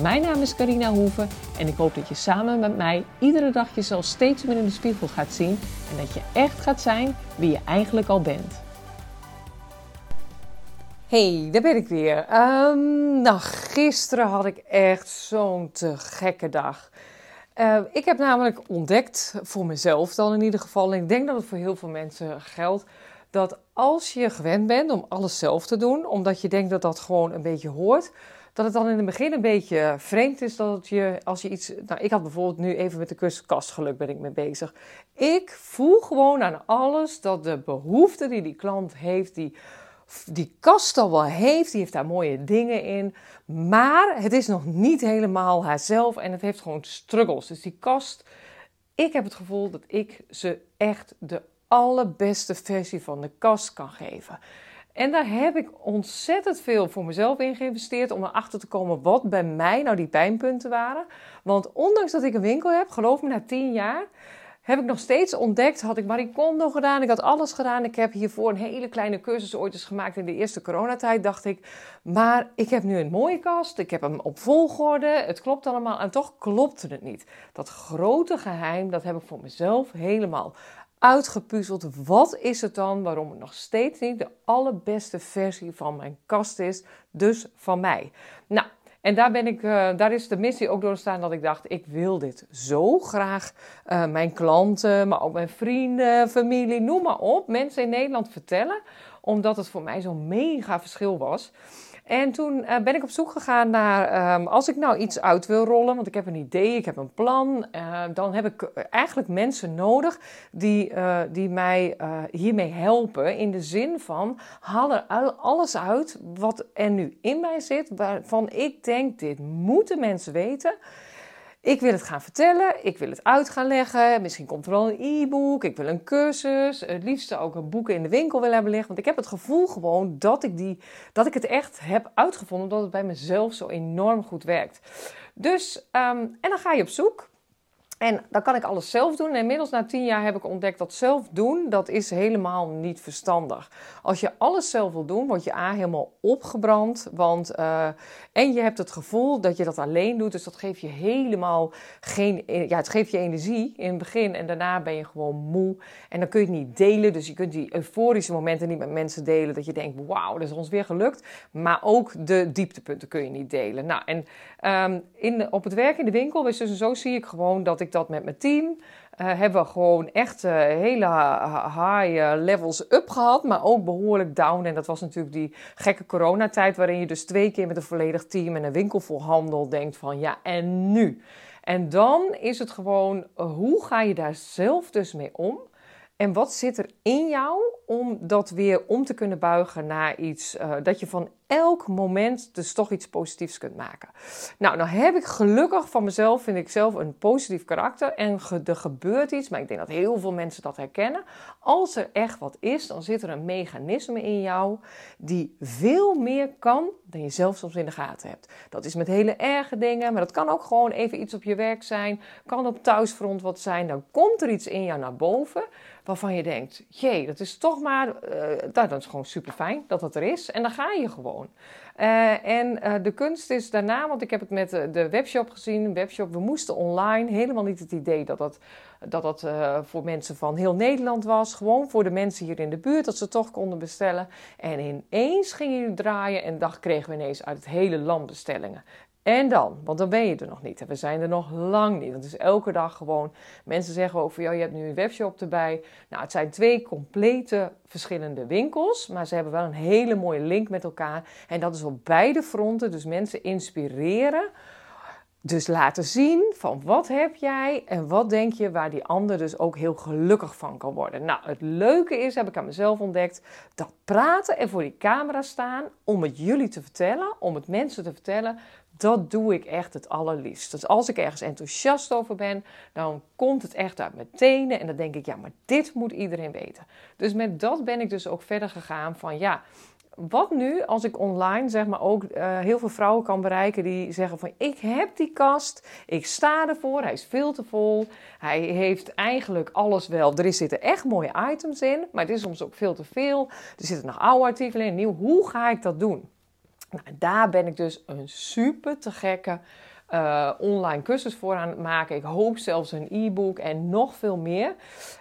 Mijn naam is Carina Hoeven en ik hoop dat je samen met mij iedere dag jezelf steeds meer in de spiegel gaat zien en dat je echt gaat zijn wie je eigenlijk al bent. Hey, daar ben ik weer. Um, nou, gisteren had ik echt zo'n te gekke dag. Uh, ik heb namelijk ontdekt, voor mezelf dan in ieder geval, en ik denk dat het voor heel veel mensen geldt, dat als je gewend bent om alles zelf te doen, omdat je denkt dat dat gewoon een beetje hoort, dat het dan in het begin een beetje vreemd is dat je als je iets. Nou, ik had bijvoorbeeld nu even met de cursus kastgeluk ben ik mee bezig. Ik voel gewoon aan alles dat de behoefte die die klant heeft, die, die kast al wel heeft, die heeft daar mooie dingen in. Maar het is nog niet helemaal haarzelf en het heeft gewoon struggles. Dus die kast, ik heb het gevoel dat ik ze echt de allerbeste versie van de kast kan geven. En daar heb ik ontzettend veel voor mezelf in geïnvesteerd om erachter te komen wat bij mij nou die pijnpunten waren. Want ondanks dat ik een winkel heb, geloof me, na tien jaar heb ik nog steeds ontdekt, had ik Marie Kondo gedaan, ik had alles gedaan. Ik heb hiervoor een hele kleine cursus ooit eens gemaakt in de eerste coronatijd, dacht ik. Maar ik heb nu een mooie kast, ik heb hem op volgorde, het klopt allemaal en toch klopte het niet. Dat grote geheim, dat heb ik voor mezelf helemaal uitgepuzzeld. Wat is het dan waarom het nog steeds niet de allerbeste versie van mijn kast is, dus van mij? Nou, en daar, ben ik, uh, daar is de missie ook door ontstaan dat ik dacht: ik wil dit zo graag uh, mijn klanten, maar ook mijn vrienden, familie, noem maar op, mensen in Nederland vertellen, omdat het voor mij zo'n mega verschil was. En toen uh, ben ik op zoek gegaan naar, um, als ik nou iets uit wil rollen, want ik heb een idee, ik heb een plan, uh, dan heb ik eigenlijk mensen nodig die, die mij hiermee helpen. In de zin van, haal er alles uit wat er nu in mij zit, waarvan ik denk, dit moeten mensen weten. Ik wil het gaan vertellen, ik wil het uit gaan leggen. Misschien komt er wel een e-book, ik wil een cursus. Het liefste ook een boek in de winkel willen hebben liggen. Want ik heb het gevoel gewoon dat ik, die, dat ik het echt heb uitgevonden, omdat het bij mezelf zo enorm goed werkt. Dus, um, en dan ga je op zoek. En dan kan ik alles zelf doen. En inmiddels na tien jaar heb ik ontdekt dat zelf doen, dat is helemaal niet verstandig. Als je alles zelf wil doen, word je A helemaal opgebrand. Want, uh, en je hebt het gevoel dat je dat alleen doet. Dus dat geeft je helemaal geen, ja het geeft je energie in het begin. En daarna ben je gewoon moe. En dan kun je het niet delen. Dus je kunt die euforische momenten niet met mensen delen. Dat je denkt, wauw, dat is ons weer gelukt. Maar ook de dieptepunten kun je niet delen. Nou, en um, in, op het werk in de winkel, dus zo zie ik gewoon dat ik dat met mijn team. Uh, hebben we gewoon echt uh, hele high uh, levels up gehad, maar ook behoorlijk down. En dat was natuurlijk die gekke coronatijd, waarin je dus twee keer met een volledig team en een winkel vol handel denkt van ja, en nu? En dan is het gewoon, hoe ga je daar zelf dus mee om? En wat zit er in jou om dat weer om te kunnen buigen naar iets dat je van elk moment dus toch iets positiefs kunt maken. Nou, nou heb ik gelukkig van mezelf, vind ik zelf een positief karakter. En er gebeurt iets, maar ik denk dat heel veel mensen dat herkennen. Als er echt wat is, dan zit er een mechanisme in jou die veel meer kan dan je zelf soms in de gaten hebt. Dat is met hele erge dingen, maar dat kan ook gewoon even iets op je werk zijn. Kan op thuisfront wat zijn. Dan komt er iets in jou naar boven waarvan je denkt: jee, dat is toch maar, uh, dat is gewoon super fijn dat dat er is. En dan ga je gewoon. Uh, en uh, de kunst is daarna, want ik heb het met de webshop gezien, webshop, we moesten online, helemaal niet het idee dat dat, dat, dat voor mensen van heel Nederland was. Gewoon voor de mensen hier in de buurt, dat ze toch konden bestellen. En ineens ging je draaien en dag kregen we ineens uit het hele land bestellingen. En dan, want dan ben je er nog niet. En we zijn er nog lang niet. Want het is elke dag gewoon. Mensen zeggen van jou, je hebt nu een webshop erbij. Nou, het zijn twee complete verschillende winkels. Maar ze hebben wel een hele mooie link met elkaar. En dat is op beide fronten. Dus mensen inspireren. Dus laten zien van wat heb jij en wat denk je waar die ander dus ook heel gelukkig van kan worden. Nou, het leuke is, heb ik aan mezelf ontdekt, dat praten en voor die camera staan om het jullie te vertellen, om het mensen te vertellen, dat doe ik echt het allerliefst. Dus als ik ergens enthousiast over ben, dan komt het echt uit mijn tenen. En dan denk ik, ja, maar dit moet iedereen weten. Dus met dat ben ik dus ook verder gegaan van, ja, wat nu als ik online zeg maar ook uh, heel veel vrouwen kan bereiken die zeggen van ik heb die kast, ik sta ervoor, hij is veel te vol, hij heeft eigenlijk alles wel. Er zitten echt mooie items in, maar het is soms ook veel te veel. Er zitten nog oude artikelen in, nieuw. Hoe ga ik dat doen? Nou, daar ben ik dus een super te gekke uh, online cursus voor aan het maken. Ik hoop zelfs een e-book en nog veel meer.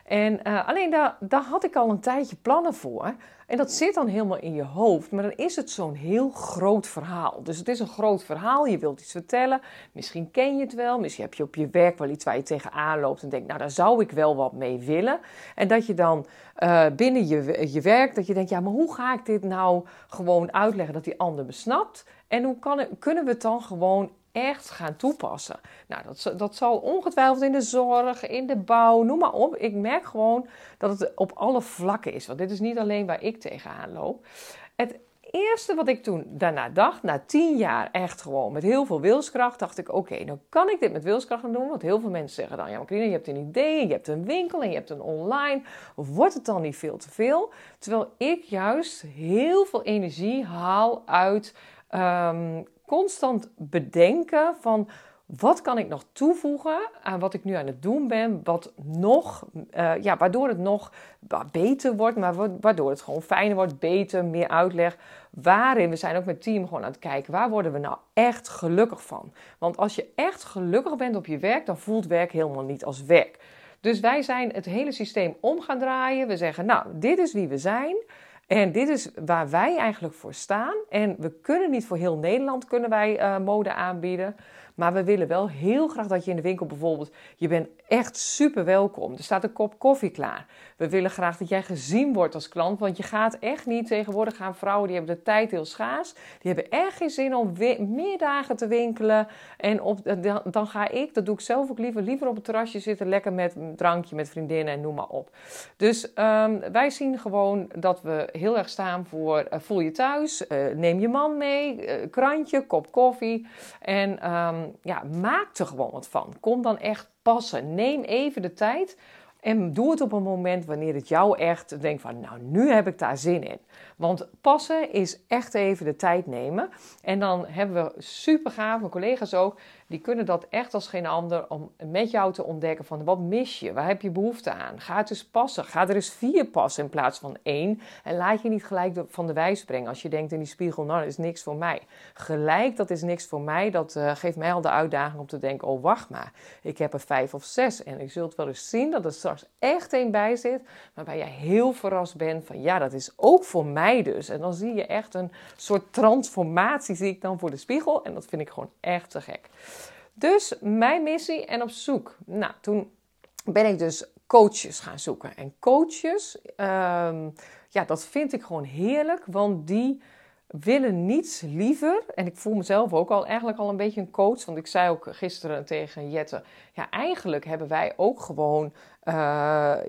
En uh, alleen daar, daar had ik al een tijdje plannen voor. En dat zit dan helemaal in je hoofd. Maar dan is het zo'n heel groot verhaal. Dus het is een groot verhaal. Je wilt iets vertellen. Misschien ken je het wel. Misschien heb je op je werk wel iets waar je tegenaan loopt. En denkt, nou daar zou ik wel wat mee willen. En dat je dan uh, binnen je, je werk, dat je denkt, ja maar hoe ga ik dit nou gewoon uitleggen dat die ander me snapt? En hoe kan, kunnen we het dan gewoon echt gaan toepassen. Nou, dat, dat zal ongetwijfeld in de zorg, in de bouw, noem maar op. Ik merk gewoon dat het op alle vlakken is. Want dit is niet alleen waar ik tegenaan loop. Het eerste wat ik toen daarna dacht, na tien jaar echt gewoon met heel veel wilskracht, dacht ik: oké, okay, nou kan ik dit met wilskracht gaan doen. Want heel veel mensen zeggen dan: ja, maar je hebt een idee, je hebt een winkel en je hebt een online. Wordt het dan niet veel te veel? Terwijl ik juist heel veel energie haal uit. Um, constant bedenken van wat kan ik nog toevoegen aan wat ik nu aan het doen ben, wat nog, uh, ja, waardoor het nog beter wordt, maar waardoor het gewoon fijner wordt, beter, meer uitleg. Waarin, we zijn ook met team gewoon aan het kijken, waar worden we nou echt gelukkig van? Want als je echt gelukkig bent op je werk, dan voelt werk helemaal niet als werk. Dus wij zijn het hele systeem om gaan draaien. We zeggen, nou, dit is wie we zijn. En dit is waar wij eigenlijk voor staan. En we kunnen niet voor heel Nederland kunnen wij uh, mode aanbieden. Maar we willen wel heel graag dat je in de winkel bijvoorbeeld, je bent echt super welkom. Er staat een kop koffie klaar. We willen graag dat jij gezien wordt als klant, want je gaat echt niet tegenwoordig gaan vrouwen die hebben de tijd heel schaars. Die hebben echt geen zin om meer dagen te winkelen. En op, dan, ga ik, dat doe ik zelf ook liever, liever op het terrasje zitten, lekker met een drankje, met vriendinnen en noem maar op. Dus um, wij zien gewoon dat we heel erg staan voor uh, voel je thuis, uh, neem je man mee, uh, krantje, kop koffie en um, ja, maak er gewoon wat van. Kom dan echt passen. Neem even de tijd en doe het op een moment wanneer het jou echt denkt van, nou, nu heb ik daar zin in. Want passen is echt even de tijd nemen. En dan hebben we super gaaf, mijn collega's ook, die kunnen dat echt als geen ander om met jou te ontdekken van wat mis je, waar heb je behoefte aan. Ga het passen, ga er eens vier passen in plaats van één. En laat je niet gelijk van de wijs brengen als je denkt in die spiegel, nou dat is niks voor mij. Gelijk, dat is niks voor mij, dat uh, geeft mij al de uitdaging om te denken, oh wacht maar, ik heb er vijf of zes. En je zult wel eens zien dat er straks echt één bij zit, waarbij jij heel verrast bent van ja, dat is ook voor mij dus. En dan zie je echt een soort transformatie, zie ik dan voor de spiegel. En dat vind ik gewoon echt te gek. Dus mijn missie en op zoek. Nou, toen ben ik dus coaches gaan zoeken. En coaches, ehm, ja, dat vind ik gewoon heerlijk, want die willen niets liever. En ik voel mezelf ook al eigenlijk al een beetje een coach. Want ik zei ook gisteren tegen Jette: ja, eigenlijk hebben wij ook gewoon uh,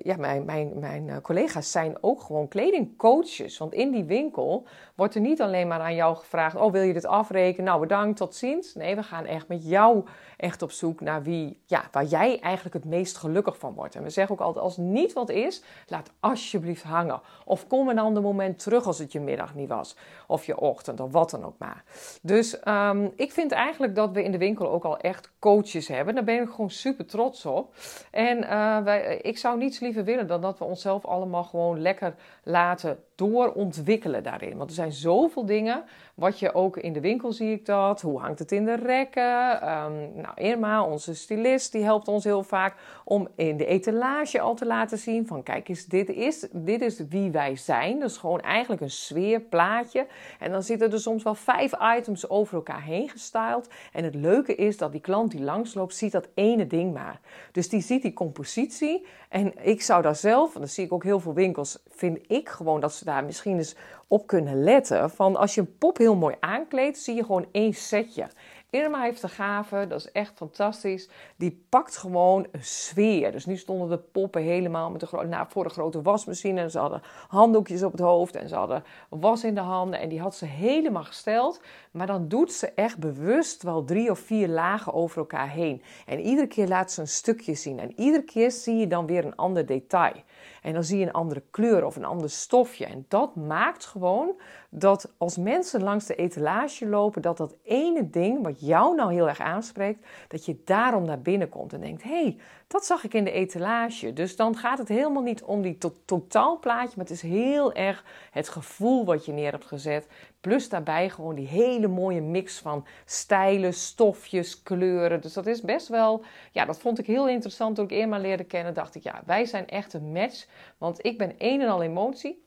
ja, mijn, mijn, mijn eh, collega's zijn ook gewoon kledingcoaches. Want in die winkel wordt er niet alleen maar aan jou gevraagd: Oh, wil je dit afrekenen? Nou, bedankt, tot ziens. Nee, we gaan echt met jou echt op zoek naar wie, ja, waar jij eigenlijk het meest gelukkig van wordt. En we zeggen ook altijd: Als niet wat is, laat alsjeblieft hangen. Of kom een ander moment terug als het je middag niet was. Of je ochtend, of wat dan ook maar. Dus um, ik vind eigenlijk dat we in de winkel ook al echt coaches hebben. Daar ben ik gewoon super trots op. En uh, wij eh, ik zou niets liever willen dan dat we onszelf allemaal gewoon lekker laten doorontwikkelen daarin. Want er zijn zoveel dingen. Wat je ook in de winkel zie ik dat. Hoe hangt het in de rekken? Um, nou, Irma, onze stylist, die helpt ons heel vaak om in de etalage al te laten zien van kijk eens, dit is, dit is wie wij zijn. Dus gewoon eigenlijk een sfeerplaatje. En dan zitten er soms wel vijf items over elkaar heen gestyled. En het leuke is dat die klant die langsloopt, ziet dat ene ding maar. Dus die ziet die compositie. En ik zou daar zelf, dan zie ik ook heel veel winkels, vind ik gewoon dat ze daar misschien eens op kunnen letten. Van als je een pop heel mooi aankleedt, zie je gewoon één setje. Irma heeft de gave, dat is echt fantastisch. Die pakt gewoon een sfeer. Dus nu stonden de poppen helemaal met de nou, voor de grote wasmachine. En ze hadden handdoekjes op het hoofd en ze hadden was in de handen. En die had ze helemaal gesteld. Maar dan doet ze echt bewust wel drie of vier lagen over elkaar heen. En iedere keer laat ze een stukje zien. En iedere keer zie je dan weer een ander detail. En dan zie je een andere kleur of een ander stofje. En dat maakt gewoon dat als mensen langs de etalage lopen, dat dat ene ding wat jou nou heel erg aanspreekt, dat je daarom naar binnen komt en denkt: hé, hey, dat zag ik in de etalage. Dus dan gaat het helemaal niet om die to totaalplaatje, maar het is heel erg het gevoel wat je neer hebt gezet. Plus daarbij gewoon die hele mooie mix van stijlen, stofjes, kleuren. Dus dat is best wel, ja, dat vond ik heel interessant toen ik Irma leerde kennen. Dacht ik, ja, wij zijn echt een match. Want ik ben een en al emotie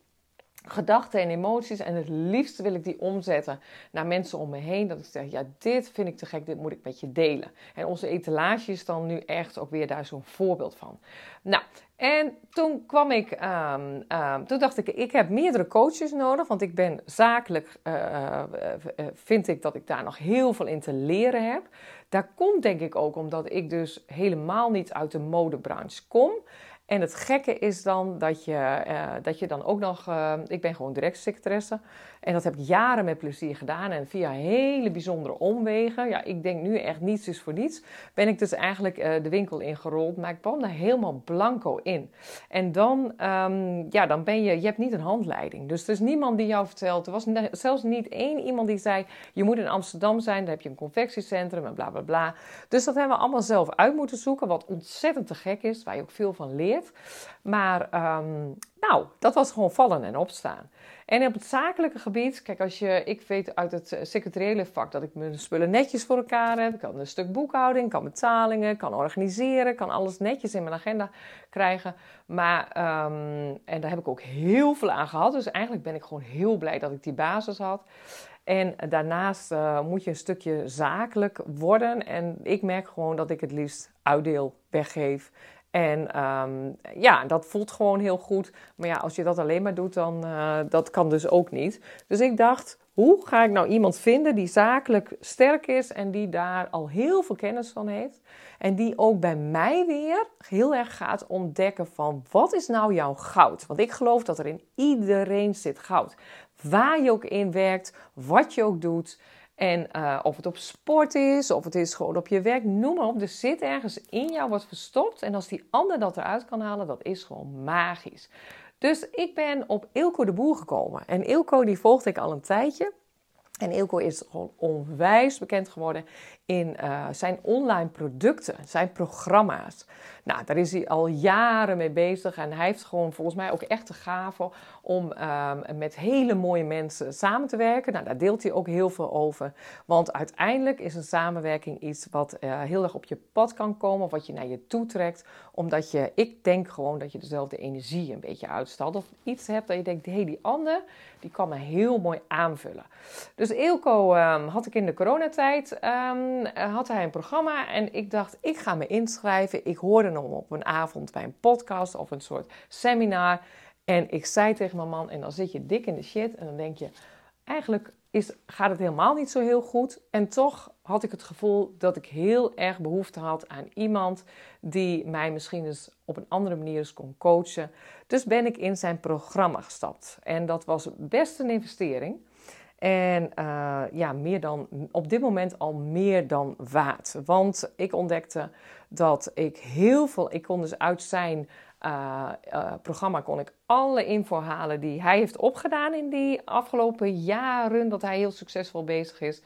gedachten en emoties. En het liefst wil ik die omzetten naar mensen om me heen. Dat ik zeg, ja, dit vind ik te gek, dit moet ik met je delen. En onze etalage is dan nu echt ook weer daar zo'n voorbeeld van. Nou, en toen kwam ik, um, um, toen dacht ik, ik heb meerdere coaches nodig. Want ik ben zakelijk, uh, uh, vind ik dat ik daar nog heel veel in te leren heb. Daar komt denk ik ook omdat ik dus helemaal niet uit de modebranche kom. En het gekke is dan dat je, uh, dat je dan ook nog. Uh, ik ben gewoon directiesecretaresse. En dat heb ik jaren met plezier gedaan. En via hele bijzondere omwegen. Ja, ik denk nu echt niets is voor niets. Ben ik dus eigenlijk uh, de winkel ingerold. Maar ik kwam daar helemaal blanco in. En dan, um, ja, dan ben je. Je hebt niet een handleiding. Dus er is niemand die jou vertelt. Er was zelfs niet één iemand die zei. Je moet in Amsterdam zijn. Daar heb je een confectiecentrum en bla bla bla. Dus dat hebben we allemaal zelf uit moeten zoeken. Wat ontzettend te gek is. Waar je ook veel van leert. Maar um, nou, dat was gewoon vallen en opstaan. En op het zakelijke gebied, kijk, als je, ik weet uit het eh, secretariële vak dat ik mijn spullen netjes voor elkaar heb. Ik kan een stuk boekhouding, kan betalingen, kan organiseren, kan alles netjes in mijn agenda krijgen. Maar, um, en daar heb ik ook heel veel aan gehad. Dus eigenlijk ben ik gewoon heel blij dat ik die basis had. En daarnaast uh, moet je een stukje zakelijk worden. En ik merk gewoon dat ik het liefst uitdeel, weggeef. En um, ja, dat voelt gewoon heel goed. Maar ja, als je dat alleen maar doet, dan uh, dat kan dus ook niet. Dus ik dacht, hoe ga ik nou iemand vinden die zakelijk sterk is en die daar al heel veel kennis van heeft? En die ook bij mij weer heel erg gaat ontdekken van wat is nou jouw goud? Want ik geloof dat er in iedereen zit goud. Waar je ook in werkt, wat je ook doet. En uh, of het op sport is, of het is gewoon op je werk, noem maar op. Er zit ergens in jou wat verstopt. En als die ander dat eruit kan halen, dat is gewoon magisch. Dus ik ben op Ilko de Boer gekomen. En Ilko die volgde ik al een tijdje. En Ilko is gewoon onwijs bekend geworden in uh, zijn online producten, zijn programma's. Nou, daar is hij al jaren mee bezig en hij heeft gewoon volgens mij ook echt de gave om uh, met hele mooie mensen samen te werken. Nou, daar deelt hij ook heel veel over. Want uiteindelijk is een samenwerking iets wat uh, heel erg op je pad kan komen wat je naar je toe trekt. Omdat je, ik denk gewoon dat je dezelfde energie een beetje uitstalt. Of iets hebt dat je denkt, hé, hey, die ander, die kan me heel mooi aanvullen. Dus Eelco um, had ik in de coronatijd... Um, eh, had hij een programma en ik dacht, ik ga me inschrijven. Ik hoorde hem op een avond bij een podcast of een soort seminar. En ik zei tegen mijn man, en dan zit je dik in de shit en dan denk je, eigenlijk is, gaat het helemaal niet zo heel goed. En toch had ik het gevoel dat ik heel erg behoefte had aan iemand die mij misschien eens op een andere manier eens kon coachen. Dus ben ik in zijn programma gestapt. En dat was best een investering. En uh, ja, meer dan, op dit moment al meer dan waard. Want ik ontdekte dat ik heel veel, ik kon dus uit zijn uh, uh, programma kon ik alle info halen die hij heeft opgedaan in die afgelopen jaren dat hij heel succesvol bezig is.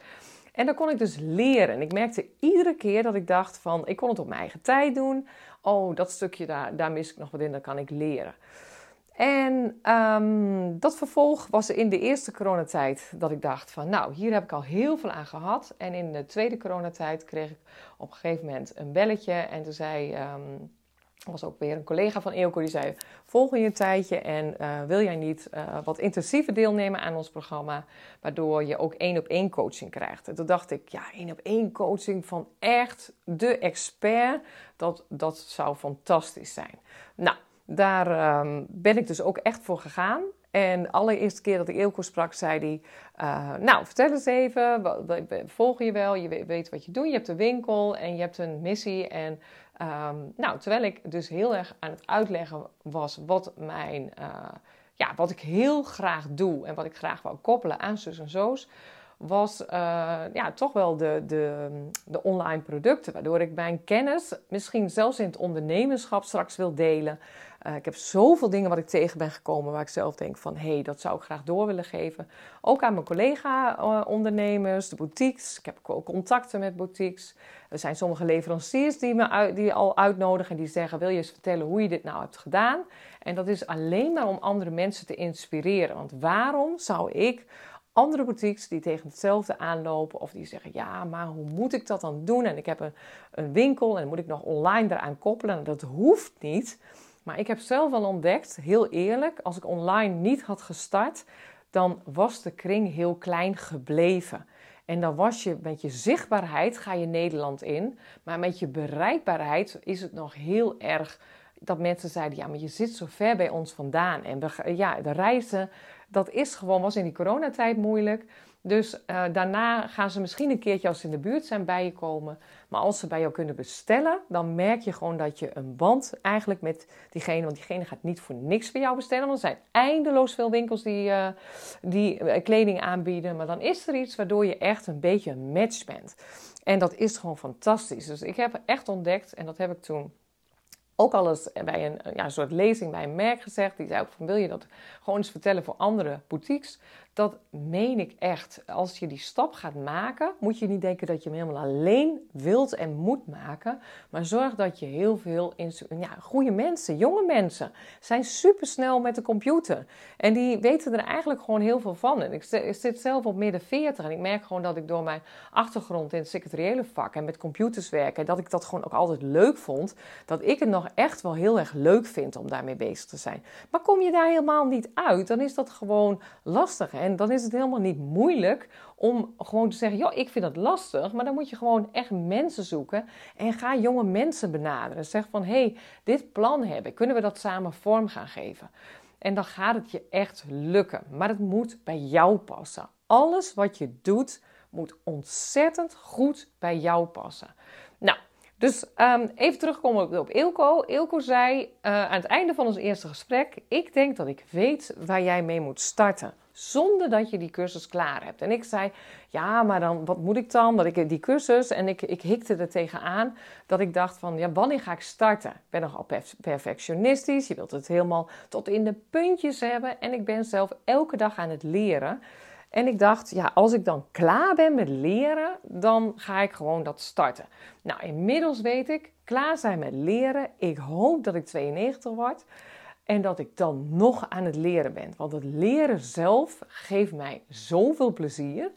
En dan kon ik dus leren. Ik merkte iedere keer dat ik dacht van, ik kon het op mijn eigen tijd doen. Oh, dat stukje daar, daar mis ik nog wat in, dan kan ik leren. En um, dat vervolg was in de eerste coronatijd dat ik dacht van, nou, hier heb ik al heel veel aan gehad. En in de tweede coronatijd kreeg ik op een gegeven moment een belletje en toen zei, um, was ook weer een collega van Eelco die zei, volg je een tijdje en uh, wil jij niet uh, wat intensiever deelnemen aan ons programma, waardoor je ook één op één coaching krijgt. En toen dacht ik, ja, één op één coaching van echt de expert, dat, dat zou fantastisch zijn. Nou, daar um, ben ik dus ook echt voor gegaan. En de allereerste keer dat ik Eelco sprak, zei hij... Uh, nou, vertel eens even, volg je wel, je weet wat je doet. Je hebt een winkel en je hebt een missie. En um, nou, terwijl ik dus heel erg aan het uitleggen was wat mijn... Uh, ja, wat ik heel graag doe en wat ik graag wou koppelen aan zus en zo's was uh, ja, toch wel de, de, de online producten. Waardoor ik mijn kennis misschien zelfs in het ondernemerschap straks wil delen. Uh, ik heb zoveel dingen wat ik tegen ben gekomen waar ik zelf denk van... hé, hey, dat zou ik graag door willen geven. Ook aan mijn collega-ondernemers, de boutiques. Ik heb ook contacten met boutiques. Er zijn sommige leveranciers die me uit, die al uitnodigen... en die zeggen, wil je eens vertellen hoe je dit nou hebt gedaan? En dat is alleen maar om andere mensen te inspireren. Want waarom zou ik andere boutiques die tegen hetzelfde aanlopen of die zeggen: Ja, maar hoe moet ik dat dan doen? En ik heb een, winkel en moet ik nog online eraan koppelen. En dat hoeft niet. Maar ik heb zelf al ontdekt, heel eerlijk, als ik online niet had gestart, dan was de kring heel klein gebleven. En dan was je met je zichtbaarheid ga je Nederland in, maar met je bereikbaarheid is het nog heel erg dat mensen zeiden: ja, maar je zit zo ver bij ons vandaan. En we, ja, de reizen dat is gewoon, was in die coronatijd moeilijk. Dus uh, daarna gaan ze misschien een keertje als ze in de buurt zijn bij je komen. Maar als ze bij jou kunnen bestellen, dan merk je gewoon dat je een band eigenlijk met diegene. Want diegene gaat niet voor niks bij jou bestellen. Want er zijn eindeloos veel winkels die, uh, die uh, kleding aanbieden. Maar dan is er iets waardoor je echt een beetje een match bent. En dat is gewoon fantastisch. Dus ik heb echt ontdekt, en dat heb ik toen ook al eens bij een ja, soort lezing bij een merk gezegd. Die zei ook van wil je dat gewoon eens vertellen voor andere boutiques. Dat meen ik echt. Als je die stap gaat maken, moet je niet denken dat je hem helemaal alleen wilt en moet maken. Maar zorg dat je heel veel ja, goede mensen, jonge mensen, zijn supersnel met de computer. En die weten er eigenlijk gewoon heel veel van. En ik zit zelf op midden 40 en ik merk gewoon dat ik door mijn achtergrond in het secretariële vak en met computers werken, dat ik dat gewoon ook altijd leuk vond. Dat ik het nog echt wel heel erg leuk vind om daarmee bezig te zijn. Maar kom je daar helemaal niet uit, dan is dat gewoon lastig. En dan is het helemaal niet moeilijk om gewoon te zeggen: joh, ik vind het lastig. Maar dan moet je gewoon echt mensen zoeken en ga jonge mensen benaderen. Zeg van: hey, dit plan heb ik. Kunnen we dat samen vorm gaan geven? En dan gaat het je echt lukken. Maar het moet bij jou passen. Alles wat je doet moet ontzettend goed bij jou passen. Nou, dus um, even terugkomen op Ilko. Ilko zei uh, aan het einde van ons eerste gesprek: Ik denk dat ik weet waar jij mee moet starten. Zonder dat je die cursus klaar hebt. En ik zei: Ja, maar dan, wat moet ik dan? Dat ik die cursus. En ik, ik hikte er tegenaan dat ik dacht: van ja, wanneer ga ik starten? Ik ben nogal perfectionistisch. Je wilt het helemaal tot in de puntjes hebben. En ik ben zelf elke dag aan het leren. En ik dacht, ja, als ik dan klaar ben met leren, dan ga ik gewoon dat starten. Nou, inmiddels weet ik, klaar zijn met leren. Ik hoop dat ik 92 word en dat ik dan nog aan het leren ben. Want het leren zelf geeft mij zoveel plezier.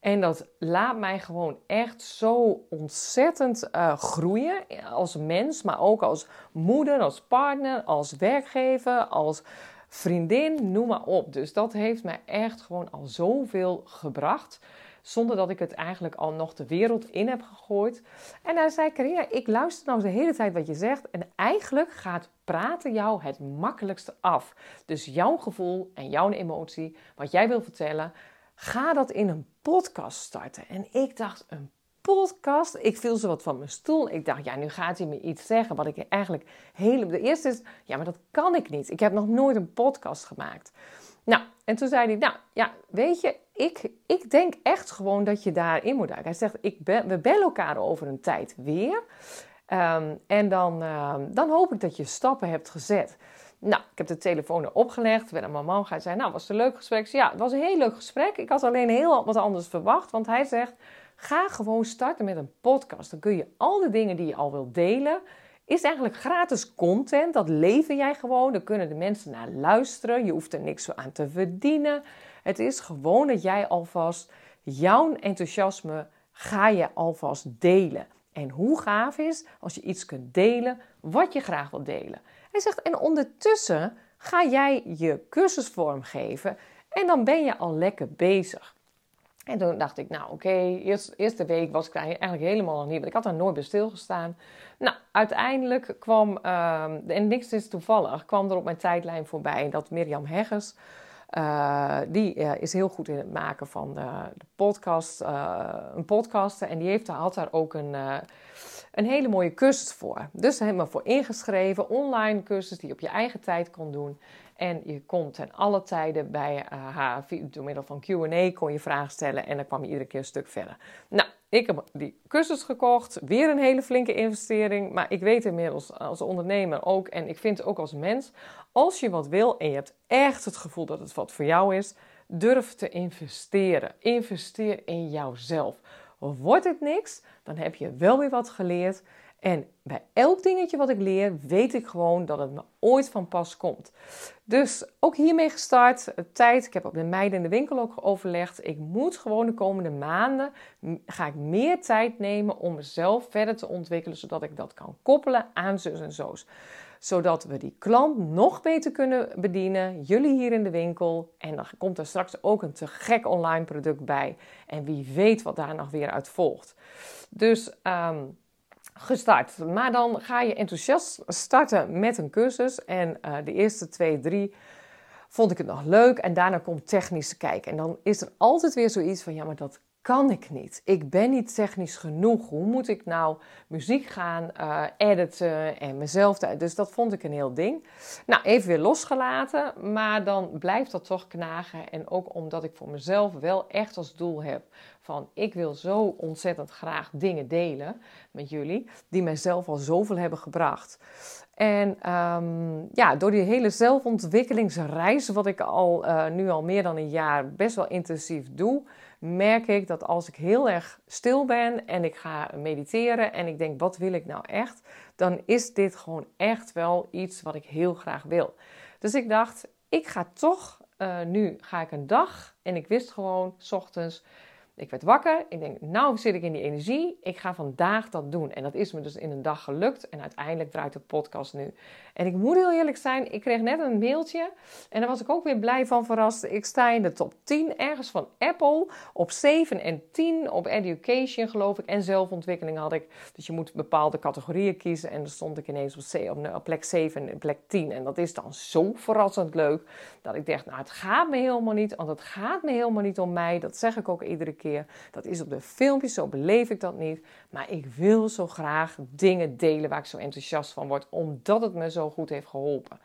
En dat laat mij gewoon echt zo ontzettend uh, groeien als mens, maar ook als moeder, als partner, als werkgever, als vriendin, noem maar op. Dus dat heeft mij echt gewoon al zoveel gebracht. Zonder dat ik het eigenlijk al nog de wereld in heb gegooid. En hij zei: Carina, ik luister nou de hele tijd wat je zegt. En eigenlijk gaat praten jou het makkelijkste af. Dus jouw gevoel en jouw emotie, wat jij wil vertellen, ga dat in een podcast starten. En ik dacht: een podcast. Ik viel zo wat van mijn stoel. Ik dacht, ja, nu gaat hij me iets zeggen wat ik eigenlijk hele... De eerste is, ja, maar dat kan ik niet. Ik heb nog nooit een podcast gemaakt. Nou, en toen zei hij, nou, ja, weet je, ik, ik denk echt gewoon dat je daarin moet duiken. Hij zegt, ik ben, we bellen elkaar over een tijd weer. Ehm, en dan, ehm, dan hoop ik dat je stappen hebt gezet. Nou, ik heb de telefoon erop gelegd. Ben aan mijn man gaan zei, nou, was het een leuk gesprek? ja, het was een heel leuk gesprek. Ik had alleen heel wat anders verwacht. Want hij zegt, Ga gewoon starten met een podcast. Dan kun je al de dingen die je al wilt delen. Is eigenlijk gratis content. Dat lever jij gewoon. Dan kunnen de mensen naar luisteren. Je hoeft er niks aan te verdienen. Het is gewoon dat jij alvast jouw enthousiasme ga je alvast delen. En hoe gaaf is als je iets kunt delen wat je graag wilt delen. Hij zegt, en ondertussen ga jij je cursus vormgeven en dan ben je al lekker bezig. En toen dacht ik, nou oké, okay, eerst, eerste week was ik eigenlijk helemaal nog niet, want ik had daar nooit bij stilgestaan. Nou, uiteindelijk kwam, uh, en niks is toevallig, kwam er op mijn tijdlijn voorbij dat Mirjam Heggers die is heel goed in het maken van de, de podcast, een podcast. En die heeft, had daar ook een, een hele mooie cursus voor. Dus helemaal voor ingeschreven, online cursus die je op je eigen tijd kon doen. En je kon ten alle tijden bij haar, door middel van Q&A, kon je vragen stellen en dan kwam je iedere keer een stuk verder. Nou, ik heb die cursus gekocht, weer een hele flinke investering. Maar ik weet inmiddels als ondernemer ook, en ik vind ook als mens, als je wat wil en je hebt echt het gevoel dat het wat voor jou is, durf te investeren. Investeer in jouzelf. Wordt het niks, dan heb je wel weer wat geleerd. En bij elk dingetje wat ik leer, weet ik gewoon dat het me ooit van pas komt. Dus ook hiermee gestart. Tijd. Ik heb op de meiden in de winkel ook overlegd. Ik moet gewoon de komende maanden ga ik meer tijd nemen om mezelf verder te ontwikkelen, zodat ik dat kan koppelen aan zus en zo's zodat we die klant nog beter kunnen bedienen. Jullie hier in de winkel. En dan komt er straks ook een te gek online product bij. En wie weet wat daar nog weer uit volgt. Dus um, gestart. Maar dan ga je enthousiast starten met een cursus. En uh, de eerste twee, drie vond ik het nog leuk. En daarna komt technisch te kijken. En dan is er altijd weer zoiets van: ja, maar dat kan ik niet. Ik ben niet technisch genoeg. Hoe moet ik nou muziek gaan uh, editen en mezelf... Dus dat vond ik een heel ding. Nou, even weer losgelaten, maar dan blijft dat toch knagen. En ook omdat ik voor mezelf wel echt als doel heb van... ik wil zo ontzettend graag dingen delen met jullie... die mijzelf al zoveel hebben gebracht. En um, ja, door die hele zelfontwikkelingsreis, wat ik al uh, nu al meer dan een jaar best wel intensief doe merk ik dat als ik heel erg stil ben en ik ga mediteren en ik denk, wat wil ik nou echt? Dan is dit gewoon echt wel iets wat ik heel graag wil. Dus ik dacht, ik ga toch, uh, nu ga ik een dag en ik wist gewoon, s ochtends, ik werd wakker. Ik denk, nou zit ik in die energie. Ik ga vandaag dat doen. En dat is me dus in een dag gelukt. En uiteindelijk draait de podcast nu. En ik moet heel eerlijk zijn, ik kreeg net een mailtje. En daar was ik ook weer blij van verrast. Ik sta in de top 10 ergens van Apple. Op 7 en 10 op education geloof ik. En zelfontwikkeling had ik. Dus je moet bepaalde categorieën kiezen. En dan stond ik ineens op, op plek 7 en plek 10. En dat is dan zo verrassend leuk. Dat ik dacht, nou het gaat me helemaal niet. Want het gaat me helemaal niet om mij. Dat zeg ik ook iedere keer. Dat is op de filmpjes, zo beleef ik dat niet. Maar ik wil zo graag dingen delen waar ik zo enthousiast van word, omdat het me zo goed heeft geholpen.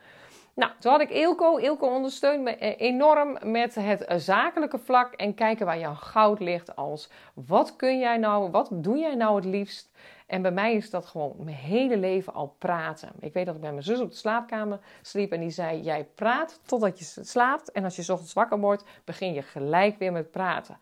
Nou, toen had ik Eelco. Eelco ondersteunt me eh, enorm met het eh, zakelijke vlak en kijken waar jouw goud ligt als wat kun jij nou, wat doe jij nou het liefst? En bij mij is dat gewoon mijn hele leven al praten. Ik weet dat ik bij mijn zus op de slaapkamer sliep en die zei: Jij praat totdat je slaapt. En als je ochtends wakker wordt, begin je gelijk weer met praten.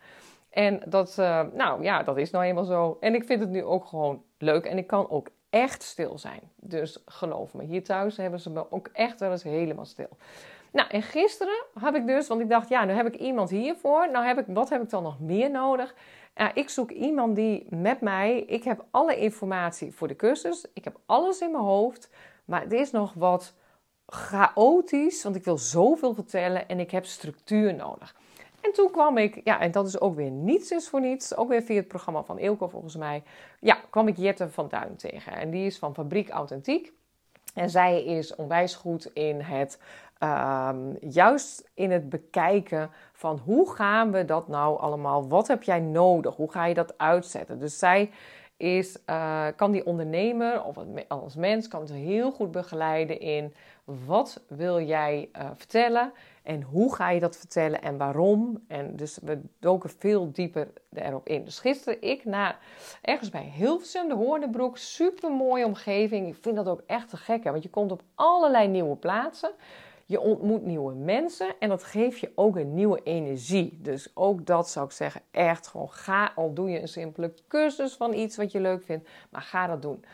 En dat, uh, nou ja, dat is nou eenmaal zo. En ik vind het nu ook gewoon leuk en ik kan ook echt stil zijn. Dus geloof me, hier thuis hebben ze me ook echt wel eens helemaal stil. Nou, en gisteren heb ik dus, want ik dacht, ja, nu heb ik iemand hiervoor. Nou, heb ik, wat heb ik dan nog meer nodig? Ja, ik zoek iemand die met mij, ik heb alle informatie voor de cursus, ik heb alles in mijn hoofd, maar het is nog wat chaotisch, want ik wil zoveel vertellen en ik heb structuur nodig. En toen kwam ik, ja, en dat is ook weer niets is voor niets, ook weer via het programma van Eelco volgens mij, ja, kwam ik Jette van Duin tegen. En die is van Fabriek Authentiek. En zij is onwijs goed in het, ehm, juist in het bekijken van hoe gaan we dat nou allemaal, wat heb jij nodig, hoe ga je dat uitzetten. Dus zij is, uh, kan die ondernemer of als mens kan ze heel goed begeleiden in wat wil jij uh, vertellen en hoe ga je dat vertellen en waarom. En dus we doken veel dieper erop in. Dus gisteren ik naar ergens bij Hilversum, de Hoornebroek, super mooie omgeving. Ik vind dat ook echt te gek, hè? want je komt op allerlei nieuwe plaatsen. Je ontmoet nieuwe mensen en dat geeft je ook een nieuwe energie. Dus ook dat zou ik zeggen, echt gewoon ga, al doe je een simpele cursus van iets wat je leuk vindt, maar ga dat doen.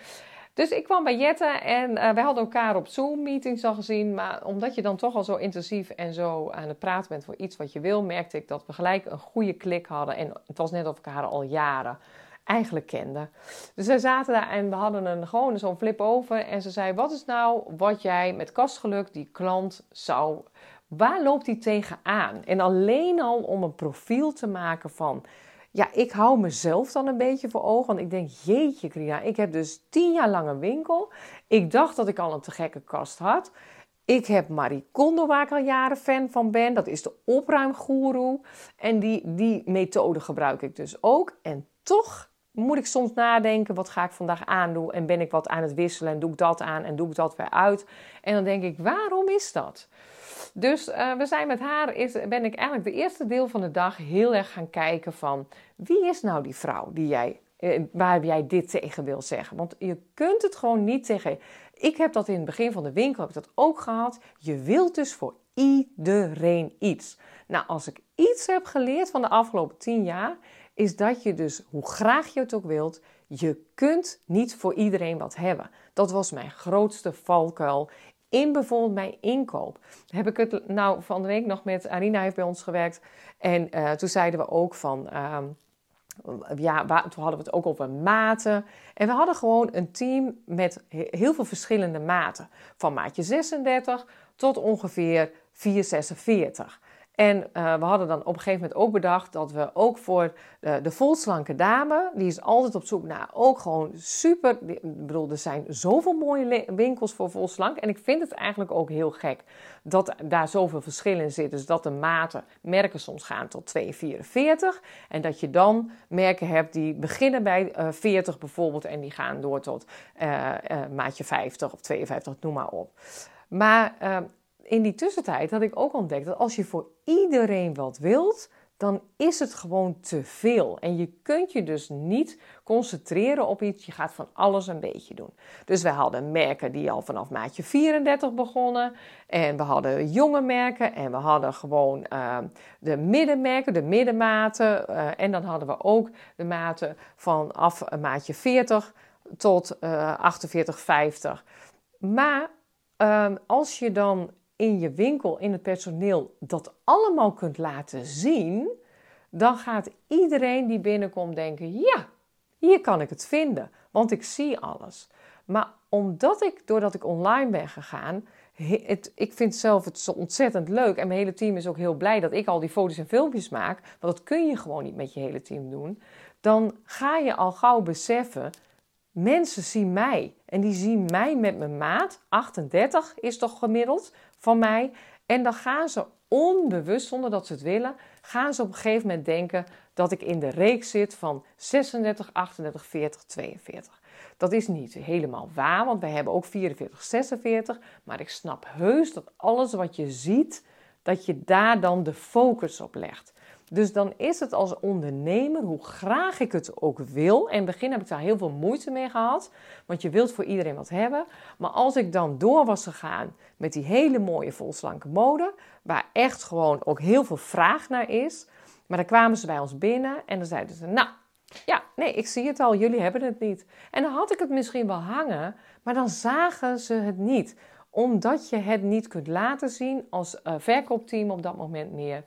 Dus ik kwam bij Jette en uh, wij hadden elkaar op Zoom-meetings al gezien. Maar omdat je dan toch al zo intensief en zo aan het praten bent voor iets wat je wil, merkte ik dat we gelijk een goede klik hadden. En het was net of ik haar al jaren eigenlijk kende. Dus we zaten daar en we hadden een, gewoon zo'n flip over. En ze zei: Wat is nou wat jij met kastgeluk die klant zou. Waar loopt die tegenaan? En alleen al om een profiel te maken van ja, ik hou mezelf dan een beetje voor ogen. Want ik denk, jeetje Krina, ik heb dus tien jaar lang een winkel. Ik dacht dat ik al een te gekke kast had. Ik heb Marie Kondo, waar ik al jaren fan van ben. Dat is de opruimgoeroe. En die, die methode gebruik ik dus ook. En toch moet ik soms nadenken, wat ga ik vandaag aandoen? En ben ik wat aan het wisselen en doe ik dat aan en doe ik dat weer uit? En dan denk ik, waarom is dat? Dus uh, we zijn met haar, is, ben ik eigenlijk de eerste deel van de dag heel erg gaan kijken van... wie is nou die vrouw die jij, eh, waar jij dit tegen wil zeggen? Want je kunt het gewoon niet tegen... Ik heb dat in het begin van de winkel heb dat ook gehad. Je wilt dus voor iedereen iets. Nou, als ik iets heb geleerd van de afgelopen tien jaar, is dat je dus, hoe graag je het ook wilt, je kunt niet voor iedereen wat hebben. Dat was mijn grootste valkuil in bijvoorbeeld mijn inkoop. Heb ik het nou van de week nog met Arina heeft bij ons gewerkt. En uh, toen zeiden we ook van. Uh, ja, toen hadden we het ook over maten. En we hadden gewoon een team met heel veel verschillende maten. Van maatje 36 tot ongeveer 446. En uh, we hadden dan op een gegeven moment ook bedacht dat we ook voor de, de volslanke dame, die is altijd op zoek naar ook gewoon super. Ik bedoel, er zijn zoveel mooie winkels voor volslank. En ik vind het eigenlijk ook heel gek dat daar zoveel verschil in zit. Dus dat de maten, merken soms gaan tot 2,44. En dat je dan merken hebt die beginnen bij uh, 40 bijvoorbeeld en die gaan door tot maatje 50 of 52, noem maar op. Maar in die tussentijd had ik ook ontdekt dat als je voor iedereen wat wilt, dan is het gewoon te veel. En je kunt je dus niet concentreren op iets. Je gaat van alles een beetje doen. Dus we hadden merken die al vanaf maatje 34 begonnen. En we hadden jonge merken. En we hadden gewoon uh, de middenmerken, de middenmaten. Uh, en dan hadden we ook de maten vanaf maatje 40 tot uh, 48, 50. Maar uh, als je dan in je winkel, in het personeel, dat allemaal kunt laten zien, dan gaat iedereen die binnenkomt denken: ja, hier kan ik het vinden, want ik zie alles. Maar omdat ik, doordat ik online ben gegaan, het, ik vind zelf het zo ontzettend leuk. En mijn hele team is ook heel blij dat ik al die foto's en filmpjes maak. Want dat kun je gewoon niet met je hele team doen. Dan ga je al gauw beseffen Mensen zien mij en die zien mij met mijn maat. 38 is toch gemiddeld van mij. En dan gaan ze onbewust, zonder dat ze het willen, gaan ze op een gegeven moment denken dat ik in de reeks zit van 36, 38, 40, 42. Dat is niet helemaal waar, want wij hebben ook 44, 46. Maar ik snap heus dat alles wat je ziet, dat je daar dan de focus op legt. Dus dan is het als ondernemer, hoe graag ik het ook wil. En in het begin heb ik daar heel veel moeite mee gehad. Want je wilt voor iedereen wat hebben. Maar als ik dan door was gegaan met die hele mooie volslanke mode. Waar echt gewoon ook heel veel vraag naar is. Maar dan kwamen ze bij ons binnen en dan zeiden ze: Nou, ja, nee, ik zie het al, jullie hebben het niet. En dan had ik het misschien wel hangen, maar dan zagen ze het niet. Omdat je het niet kunt laten zien als uh, verkoopteam op dat moment meer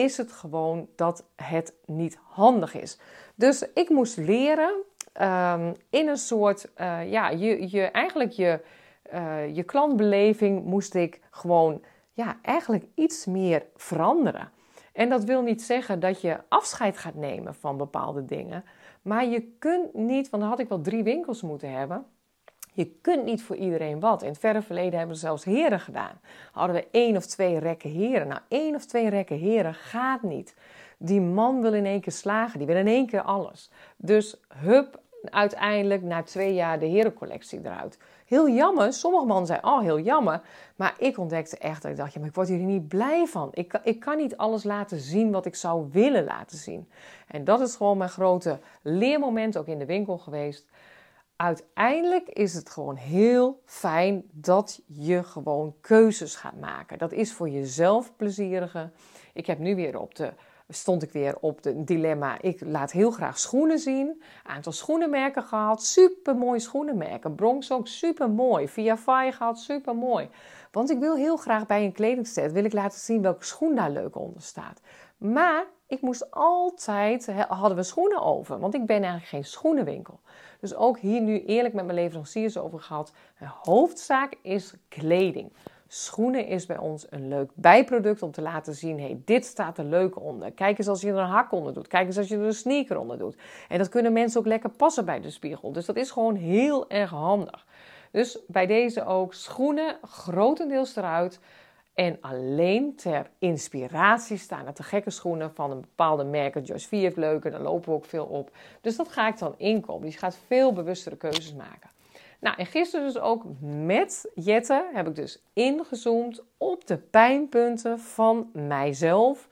is het gewoon dat het niet handig is. Dus ik moest leren um, in een soort, uh, ja, je, je, eigenlijk je, uh, je klantbeleving moest ik gewoon, ja, eigenlijk iets meer veranderen. En dat wil niet zeggen dat je afscheid gaat nemen van bepaalde dingen. Maar je kunt niet, want dan had ik wel drie winkels moeten hebben. Je kunt niet voor iedereen wat. In het verre verleden hebben ze zelfs heren gedaan. Hadden we één of twee rekken heren. Nou, één of twee rekken heren gaat niet. Die man wil in één keer slagen. Die wil in één keer alles. Dus hup, uiteindelijk na twee jaar de herencollectie eruit. Heel jammer. Sommige mannen zeiden, oh heel jammer. Maar ik ontdekte echt dat ik dacht, ja, maar ik word hier niet blij van. Ik, ik kan niet alles laten zien wat ik zou willen laten zien. En dat is gewoon mijn grote leermoment ook in de winkel geweest uiteindelijk is het gewoon heel fijn dat je gewoon keuzes gaat maken. Dat is voor jezelf plezieriger. Ik heb nu weer op de stond ik weer op het dilemma. Ik laat heel graag schoenen zien. Aantal schoenenmerken gehad. Super mooie schoenenmerken. Bronx ook super mooi. Via gehad. Super mooi. Want ik wil heel graag bij een kledingset wil ik laten zien welke schoen daar leuk onder staat. Maar ik moest altijd, hadden we schoenen over. Want ik ben eigenlijk geen schoenenwinkel. Dus ook hier nu eerlijk met mijn leveranciers over gehad. De hoofdzaak is kleding. Schoenen is bij ons een leuk bijproduct om te laten zien: hey, dit staat er leuk onder. Kijk eens als je er een hak onder doet. Kijk eens als je er een sneaker onder doet. En dat kunnen mensen ook lekker passen bij de spiegel. Dus dat is gewoon heel erg handig. Dus bij deze ook schoenen grotendeels eruit. En alleen ter inspiratie staan er te gekke schoenen van een bepaalde merk. Joyce V heeft leuke, daar lopen we ook veel op. Dus dat ga ik dan inkopen. Dus je gaat veel bewustere keuzes maken. Nou, en gisteren dus ook met Jette heb ik dus ingezoomd op de pijnpunten van mijzelf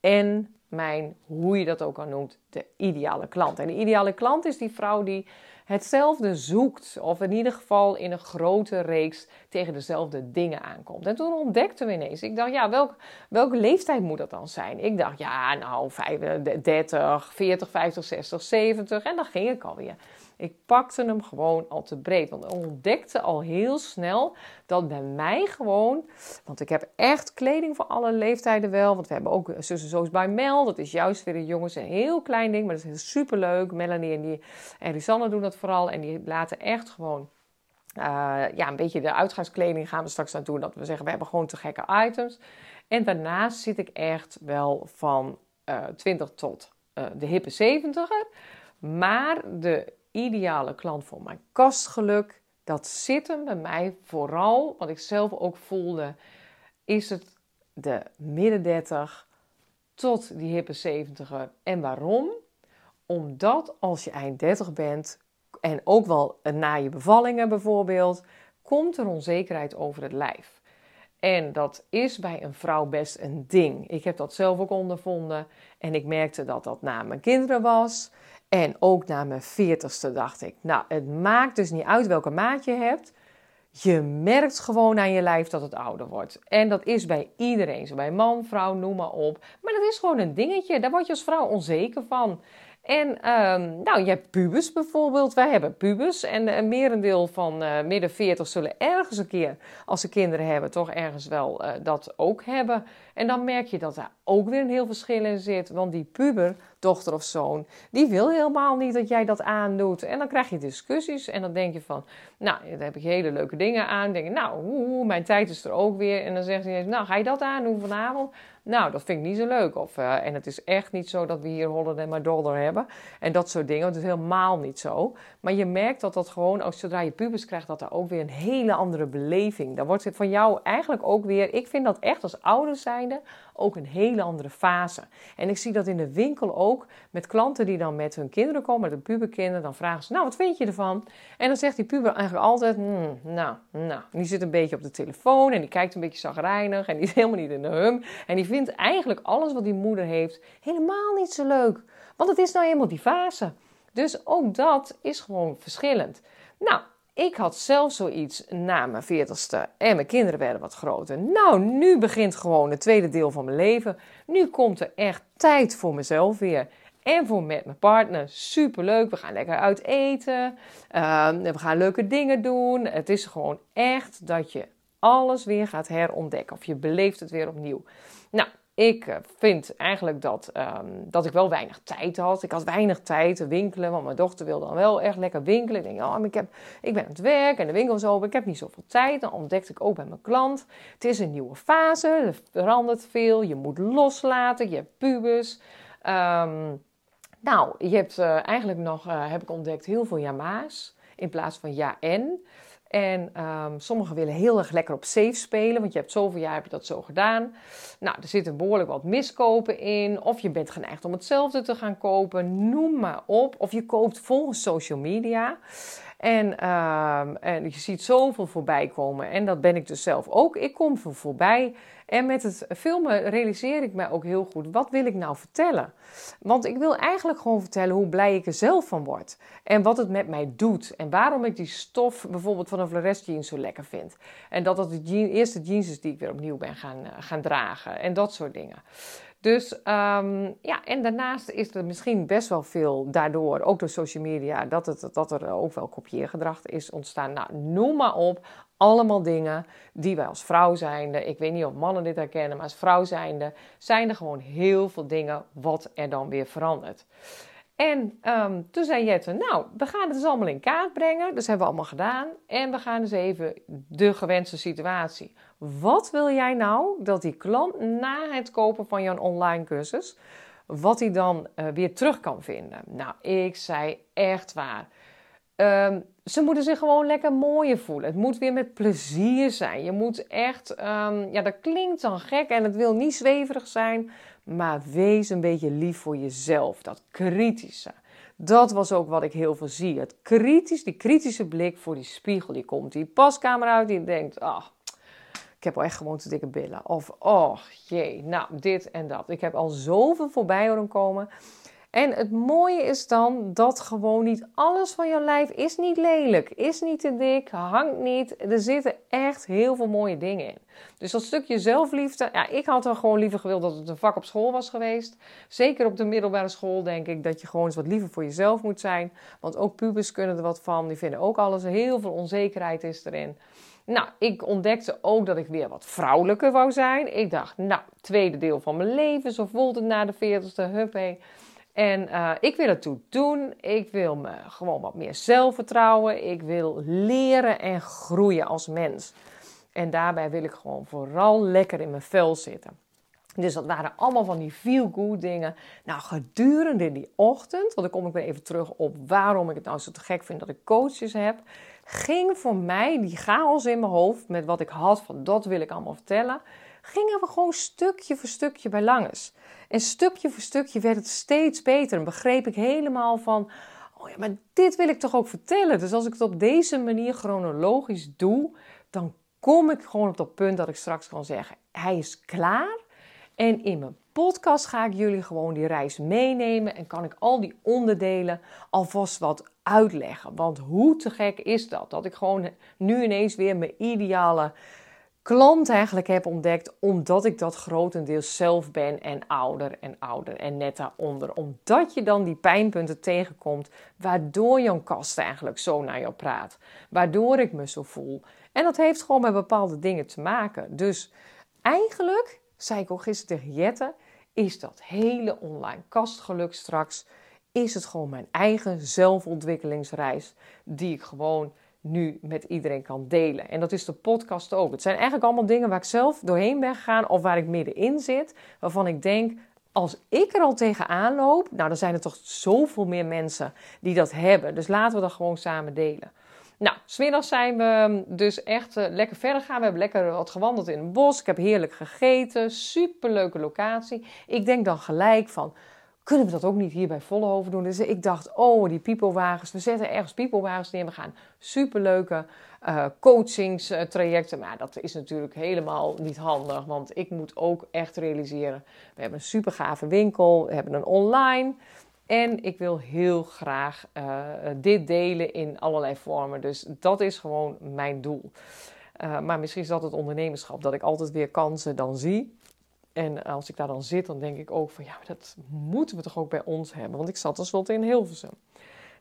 en mijn, hoe je dat ook al noemt, de ideale klant. En de ideale klant is die vrouw die hetzelfde zoekt, of in ieder geval in een grote reeks tegen dezelfde dingen aankomt. En toen ontdekten we ineens, ik dacht, ja, welk, welke leeftijd moet dat dan zijn? Ik dacht, ja, nou, 35, 40, 50, 60, 70, en dan ging ik alweer. Ik pakte hem gewoon al te breed. Want ik ontdekte al heel snel dat bij mij gewoon. Want ik heb echt kleding voor alle leeftijden wel. Want we hebben ook zussen zoals bij Mel. Dat is juist weer een jongens een heel klein ding. Maar dat is super leuk. Melanie en, die, en doen dat vooral. En die laten echt gewoon. Uh, ja, een beetje de uitgangskleding gaan we straks doen. Dat we zeggen, we hebben gewoon te gekke items. En daarnaast zit ik echt wel van uh, eh, 20 tot uh, de hippe 70er. Maar de ideale klant voor mijn kastgeluk. Dat zit hem bij mij vooral, wat ik zelf ook voelde, is het de midden 30 tot die hippe 70 En waarom? Omdat als je eind 30 bent en ook wel na je bevallingen bijvoorbeeld, komt er onzekerheid over het lijf. En dat is bij een vrouw best een ding. Ik heb dat zelf ook ondervonden en ik merkte dat dat na mijn kinderen was. En ook na mijn veertigste dacht ik, nou, het maakt dus niet uit welke maat je hebt. Je merkt gewoon aan je lijf dat het ouder wordt. En dat is bij iedereen, zo bij man, vrouw, noem maar op. Maar dat is gewoon een dingetje, daar word je als vrouw onzeker van. En um, nou, je hebt pubers bijvoorbeeld. Wij hebben pubers. En een merendeel van uh, midden 40 zullen ergens een keer, als ze kinderen hebben, toch ergens wel uh, dat ook hebben. En dan merk je dat daar ook weer een heel verschil in zit. Want die puber, dochter of zoon, die wil helemaal niet dat jij dat aandoet. En dan krijg je discussies en dan denk je van, nou, dan heb ik hele leuke dingen aan. Dan denk je, nou, mijn tijd is er ook weer. En dan zegt hij, nou, ga je dat aandoen vanavond? Nou, dat vind ik niet zo leuk. Of, uh, en het is echt niet zo dat we hier Holland en maar dollar hebben. En dat soort dingen. Het is helemaal niet zo. Maar je merkt dat dat gewoon, als zodra je pubers krijgt, dat er ook weer een hele andere beleving. Dan wordt het van jou eigenlijk ook weer, ik vind dat echt als ouders zijnde, ook een hele andere fase. En ik zie dat in de winkel ook met klanten die dan met hun kinderen komen, met hun puberkinderen, dan vragen ze, nou, wat vind je ervan? En dan zegt die puber eigenlijk altijd, hmm, nou, nou, die zit een beetje op de telefoon en die kijkt een beetje zagrijnig en die is helemaal niet in de hum. En die vindt eigenlijk alles wat die moeder heeft helemaal niet zo leuk. Want het is nou eenmaal die fase. Dus ook dat is gewoon verschillend. Nou, ik had zelf zoiets na mijn veertigste en mijn kinderen werden wat groter. Nou, nu begint gewoon het tweede deel van mijn leven. Nu komt er echt tijd voor mezelf weer. En voor met mijn partner. Superleuk. We gaan lekker uit eten. Ehm, we gaan leuke dingen doen. Het is gewoon echt dat je alles weer gaat herontdekken. Of je beleeft het weer opnieuw. Nou, ik eh, vind eigenlijk dat, um, dat ik wel weinig tijd had. Ik had weinig tijd te winkelen, want mijn dochter wilde dan wel echt lekker winkelen. Ik denk, oh, ik, heb, ik ben aan het werk en de winkel is open. Ik heb niet zoveel tijd. Dan ontdekte ik ook bij mijn klant. Het is een nieuwe fase, er verandert veel. Je moet loslaten, je hebt pubers. Um, nou, je hebt uh, eigenlijk nog, uh, heb ik ontdekt, heel veel ja-ma's in plaats van ja-en. En um, sommigen willen heel erg lekker op safe spelen, want je hebt zoveel jaar heb je dat zo gedaan. Nou, er zitten behoorlijk wat miskopen in. Of je bent geneigd om hetzelfde te gaan kopen, noem maar op. Of je koopt volgens social media. En, um, en je ziet zoveel voorbij komen. En dat ben ik dus zelf ook. Ik kom voor voorbij. En met het filmen realiseer ik mij ook heel goed, wat wil ik nou vertellen? Want ik wil eigenlijk gewoon vertellen hoe blij ik er zelf van word. En wat het met mij doet. En waarom ik die stof bijvoorbeeld van een Flores jeans zo lekker vind. En dat dat de eerste jeans is die ik weer opnieuw ben gaan, uh, gaan dragen. En dat soort dingen. Dus um, ja, en daarnaast is er misschien best wel veel daardoor, ook door social media, dat, het, dat er ook wel kopieergedrag is ontstaan. Nou, noem maar op. Allemaal dingen die wij als vrouw zijnde, ik weet niet of mannen dit herkennen, maar als vrouw zijnde, zijn er gewoon heel veel dingen wat er dan weer verandert. En um, toen zei Jette, nou, we gaan het dus allemaal in kaart brengen. Dus hebben we allemaal gedaan. En we gaan dus even de gewenste situatie. Wat wil jij nou dat die klant na het kopen van jouw online cursus, wat hij dan uh, weer terug kan vinden? Nou, ik zei echt waar. Um, ze moeten zich gewoon lekker mooier voelen. Het moet weer met plezier zijn. Je moet echt, ehm, ja, dat klinkt dan gek en het wil niet zweverig zijn, maar wees een beetje lief voor jezelf. Dat kritische. Dat was ook wat ik heel veel zie. Het kritisch, die kritische blik voor die spiegel. Die komt die paskamer uit, die denkt, ah, ik heb wel echt gewoon te dikke billen. Of, oh jee, nou, dit en dat. Ik heb al zoveel voorbij horen komen. En het mooie is dan dat gewoon niet alles van jouw lijf is niet lelijk, is niet te dik, hangt niet. Er zitten echt heel veel mooie dingen in. Dus dat stukje zelfliefde, ja, ik had er gewoon liever gewild dat het een vak op school was geweest. Zeker op de middelbare school denk ik dat je gewoon eens wat liever voor jezelf moet zijn. Want ook pubers kunnen er wat van, die vinden ook alles, heel veel onzekerheid is erin. Nou, ik ontdekte ook dat ik weer wat vrouwelijker wou zijn. Ik dacht, nou, tweede deel van mijn leven, zo voelt het na de 40ste, huppé. En uh, ik wil het toe doen. Ik wil me gewoon wat meer zelfvertrouwen. Ik wil leren en groeien als mens. En daarbij wil ik gewoon vooral lekker in mijn vel zitten. Dus dat waren allemaal van die feel-good dingen. Nou, gedurende die ochtend, want dan kom ik weer even terug op waarom ik het nou zo te gek vind dat ik coaches heb, ging voor mij die chaos in mijn hoofd met wat ik had van dat wil ik allemaal vertellen, gingen we gewoon stukje voor stukje bij langs. En stukje voor stukje werd het steeds beter en begreep ik helemaal van, oh ja, maar dit wil ik toch ook vertellen. Dus als ik het op deze manier chronologisch doe, dan kom ik gewoon op dat punt dat ik straks kan zeggen, hij is klaar. En in mijn podcast ga ik jullie gewoon die reis meenemen en kan ik al die onderdelen alvast wat uitleggen. Want hoe te gek is dat? Dat ik gewoon nu ineens weer mijn ideale klant eigenlijk heb ontdekt, omdat ik dat grotendeels zelf ben en ouder en ouder en net daaronder. Omdat je dan die pijnpunten tegenkomt, waardoor Jan Kast eigenlijk zo naar jou praat. Waardoor ik me zo voel. En dat heeft gewoon met bepaalde dingen te maken. Dus eigenlijk, zei ik ook gisteren tegen Jette, is dat hele online kastgeluk straks, is het gewoon mijn eigen zelfontwikkelingsreis die ik gewoon nu met iedereen kan delen. En dat is de podcast ook. Het zijn eigenlijk allemaal dingen waar ik zelf doorheen ben gegaan of waar ik middenin zit, waarvan ik denk, als ik er al tegenaan loop, nou dan zijn er toch zoveel meer mensen die dat hebben. Dus laten we dat gewoon samen delen. Nou, smiddags zijn we dus echt uh, lekker verder gaan. We hebben lekker wat gewandeld in het bos. Ik heb heerlijk gegeten. Superleuke locatie. Ik denk dan gelijk van, kunnen we dat ook niet hier bij Vollenhoven doen? Dus ik dacht, oh, die piepelwagens. We zetten ergens piepelwagens neer. We gaan superleuke uh, coachingstrajecten. Maar dat is natuurlijk helemaal niet handig. Want ik moet ook echt realiseren. We hebben een super gave winkel. We hebben een online. En ik wil heel graag uh, dit delen in allerlei vormen. Dus dat is gewoon mijn doel. Uh, maar misschien is dat het ondernemerschap. Dat ik altijd weer kansen dan zie. En als ik daar dan zit, dan denk ik ook van ja, dat moeten we toch ook bij ons hebben. Want ik zat tenslotte in Hilversum.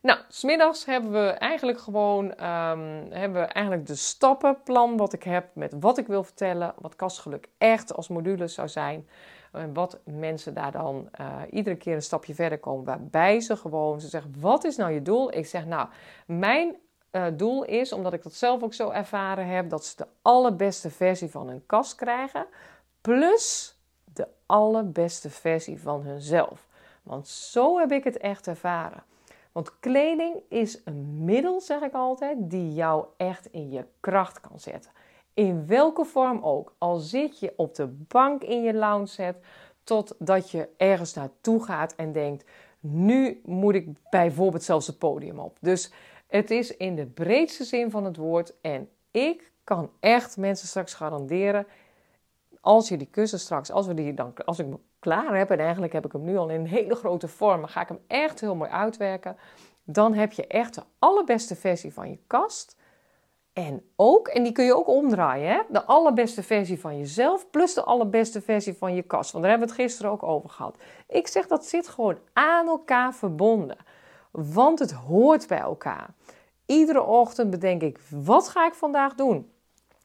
Nou, smiddags hebben we eigenlijk gewoon um, hebben we eigenlijk de stappenplan wat ik heb met wat ik wil vertellen, wat kastgeluk echt als module zou zijn. En wat mensen daar dan uh, iedere keer een stapje verder komen. Waarbij ze gewoon, ze zeggen, wat is nou je doel? Ik zeg, nou, mijn uh, doel is, omdat ik dat zelf ook zo ervaren heb, dat ze de allerbeste versie van hun kast krijgen. Plus allerbeste versie van hunzelf. Want zo heb ik het echt ervaren. Want kleding is een middel, zeg ik altijd, die jou echt in je kracht kan zetten. In welke vorm ook. Al zit je op de bank in je lounge set, totdat je ergens naartoe gaat en denkt: nu moet ik bijvoorbeeld zelfs het podium op. Dus het is in de breedste zin van het woord. En ik kan echt mensen straks garanderen als je die kussen straks, als, we die dan, als ik me klaar heb, en eigenlijk heb ik hem nu al in een hele grote vorm, ga ik hem echt heel mooi uitwerken, dan heb je echt de allerbeste versie van je kast. En ook, en die kun je ook omdraaien, hè? de allerbeste versie van jezelf plus de allerbeste versie van je kast. Want daar hebben we het gisteren ook over gehad. Ik zeg dat zit gewoon aan elkaar verbonden. Want het hoort bij elkaar. Iedere ochtend bedenk ik, wat ga ik vandaag doen?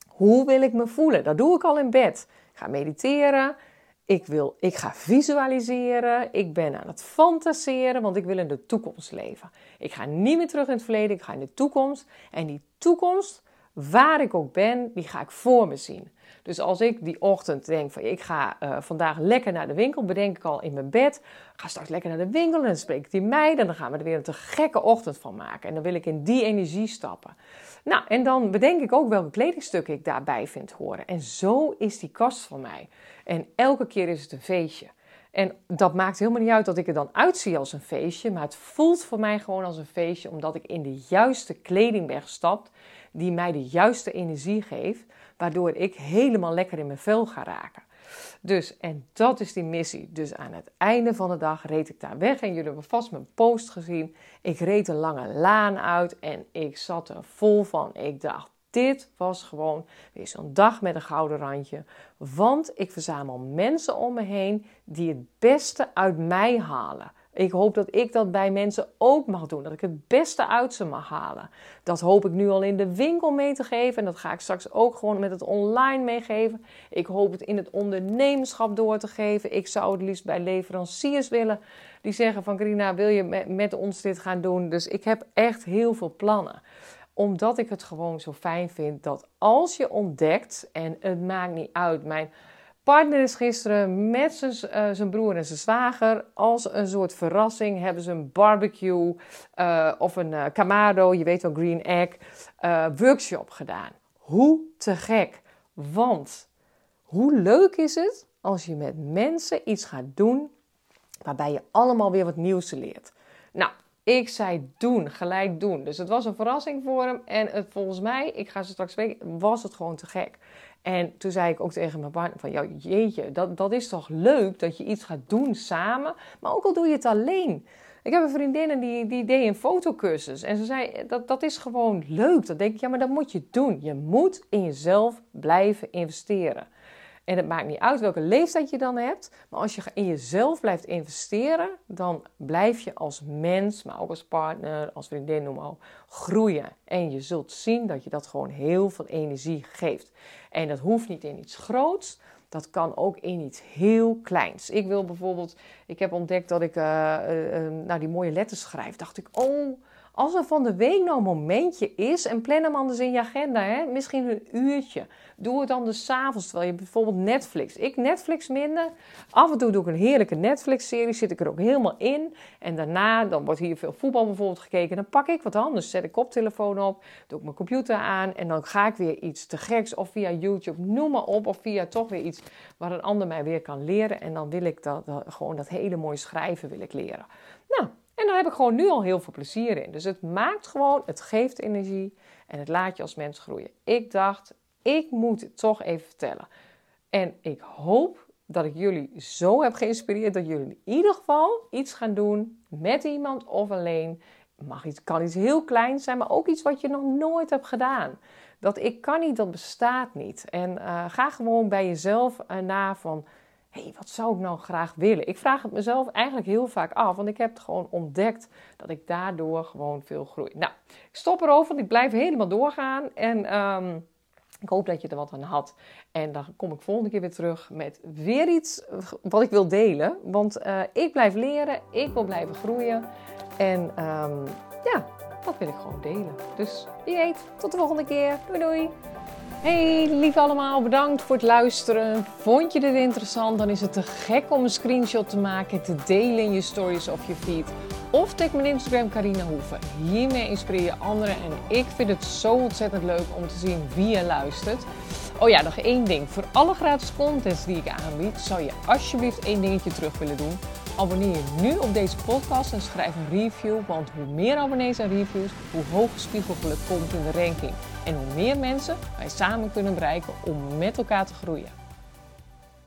Hoe wil ik me voelen? Dat doe ik al in bed. Ga mediteren. Ik, wil, ik ga visualiseren. Ik ben aan het fantaseren, want ik wil in de toekomst leven. Ik ga niet meer terug in het verleden, ik ga in de toekomst. En die toekomst, waar ik ook ben, die ga ik voor me zien. Dus als ik die ochtend denk van ik ga uh, vandaag lekker naar de winkel, bedenk ik al in mijn bed, ga straks lekker naar de winkel en dan spreek ik die meid en dan gaan we er weer een te gekke ochtend van maken. En dan wil ik in die energie stappen. Nou, en dan bedenk ik ook welke kledingstukken ik daarbij vind horen. En zo is die kast van mij. En elke keer is het een feestje. En dat maakt helemaal niet uit dat ik er dan uitzie als een feestje, maar het voelt voor mij gewoon als een feestje omdat ik in de juiste kleding ben gestapt die mij de juiste energie geeft, waardoor ik helemaal lekker in mijn vel ga raken. Dus, en dat is die missie. Dus aan het einde van de dag reed ik daar weg. En jullie hebben vast mijn post gezien. Ik reed een lange laan uit en ik zat er vol van. Ik dacht, dit was gewoon weer zo'n dag met een gouden randje. Want ik verzamel mensen om me heen die het beste uit mij halen. Ik hoop dat ik dat bij mensen ook mag doen. Dat ik het beste uit ze mag halen. Dat hoop ik nu al in de winkel mee te geven. En dat ga ik straks ook gewoon met het online meegeven. Ik hoop het in het ondernemerschap door te geven. Ik zou het liefst bij leveranciers willen. Die zeggen van Carina, wil je met ons dit gaan doen? Dus ik heb echt heel veel plannen omdat ik het gewoon zo fijn vind dat als je ontdekt, en het maakt niet uit, mijn partner is gisteren met zijn, uh, zijn broer en zijn zwager als een soort verrassing hebben ze een barbecue uh, of een uh, je weet wel, green egg, workshop gedaan. Hoe te gek. Want hoe leuk is het als je met mensen iets gaat doen waarbij je allemaal weer wat nieuws leert. Nou, ik zei doen, gelijk doen. Dus het was een verrassing voor hem. En het, volgens mij, ik ga ze straks weten, was het gewoon te gek. En toen zei ik ook tegen mijn partner van, ja, jeetje, dat, dat is toch leuk dat je iets gaat doen samen. Maar ook al doe je het alleen. Ik heb een vriendin die, die deed een fotocursus. En ze zei, dat, dat is gewoon leuk. Dan denk ik, ja, maar dat moet je doen. Je moet in jezelf blijven investeren. En het maakt niet uit welke leeftijd je dan hebt. Maar als je in jezelf blijft investeren, dan blijf je als mens, maar ook als partner, als vriendin, noem maar groeien. En je zult zien dat je dat gewoon heel veel energie geeft. En dat hoeft niet in iets groots. Dat kan ook in iets heel kleins. Ik wil bijvoorbeeld, ik heb ontdekt dat ik uh, die mooie letters schrijf. Dacht ik, oh, als er van de week nou een momentje is, en plan hem anders in je agenda, hè? misschien een uurtje. Doe het anders s'avonds, terwijl je bijvoorbeeld Netflix. Ik Netflix minder. Af en toe doe ik een heerlijke Netflix-serie, zit ik er ook helemaal in. En daarna, dan wordt hier veel voetbal bijvoorbeeld gekeken. Dan pak ik wat anders, zet ik koptelefoon op, doe ik mijn computer aan. En dan ga ik weer iets te geks, of via YouTube, noem maar op. Of via toch weer iets waar een ander mij weer kan leren. En dan wil ik dat, dat gewoon dat hele mooie schrijven wil ik leren. Nou, en daar heb ik gewoon nu al heel veel plezier in. Dus het maakt gewoon, het geeft energie en het laat je als mens groeien. Ik dacht, ik moet het toch even vertellen. En ik hoop dat ik jullie zo heb geïnspireerd dat jullie in ieder geval iets gaan doen met iemand of alleen. Mag iets, kan iets heel kleins zijn, maar ook iets wat je nog nooit hebt gedaan. Dat ik kan niet, dat bestaat niet. En uh, ga gewoon bij jezelf uh, na van hey, wat zou ik nou graag willen? Ik vraag het mezelf eigenlijk heel vaak af, want ik heb gewoon ontdekt dat ik daardoor gewoon veel groei. Nou, ik stop erover, want ik blijf helemaal doorgaan en um, ik hoop dat je er wat aan had. En dan kom ik volgende keer weer terug met weer iets wat ik wil delen. Want uh, ik blijf leren, ik wil blijven groeien. En um, ja, dat wil ik gewoon delen. Dus wie weet, tot de volgende keer. Doei doei! Hey lief allemaal, bedankt voor het luisteren. Vond je dit interessant? Dan is het te gek om een screenshot te maken, te delen in je stories of je feed. Of tag mijn Instagram Carina Hoeven. Hiermee inspireer je anderen en ik vind het zo ontzettend leuk om te zien wie je luistert. Oh ja, nog één ding. Voor alle gratis contents die ik aanbied, zou je alsjeblieft één dingetje terug willen doen. Abonneer je nu op deze podcast en schrijf een review, want hoe meer abonnees en reviews, hoe hoger spiegelgeluk komt in de ranking. En hoe meer mensen wij samen kunnen bereiken om met elkaar te groeien.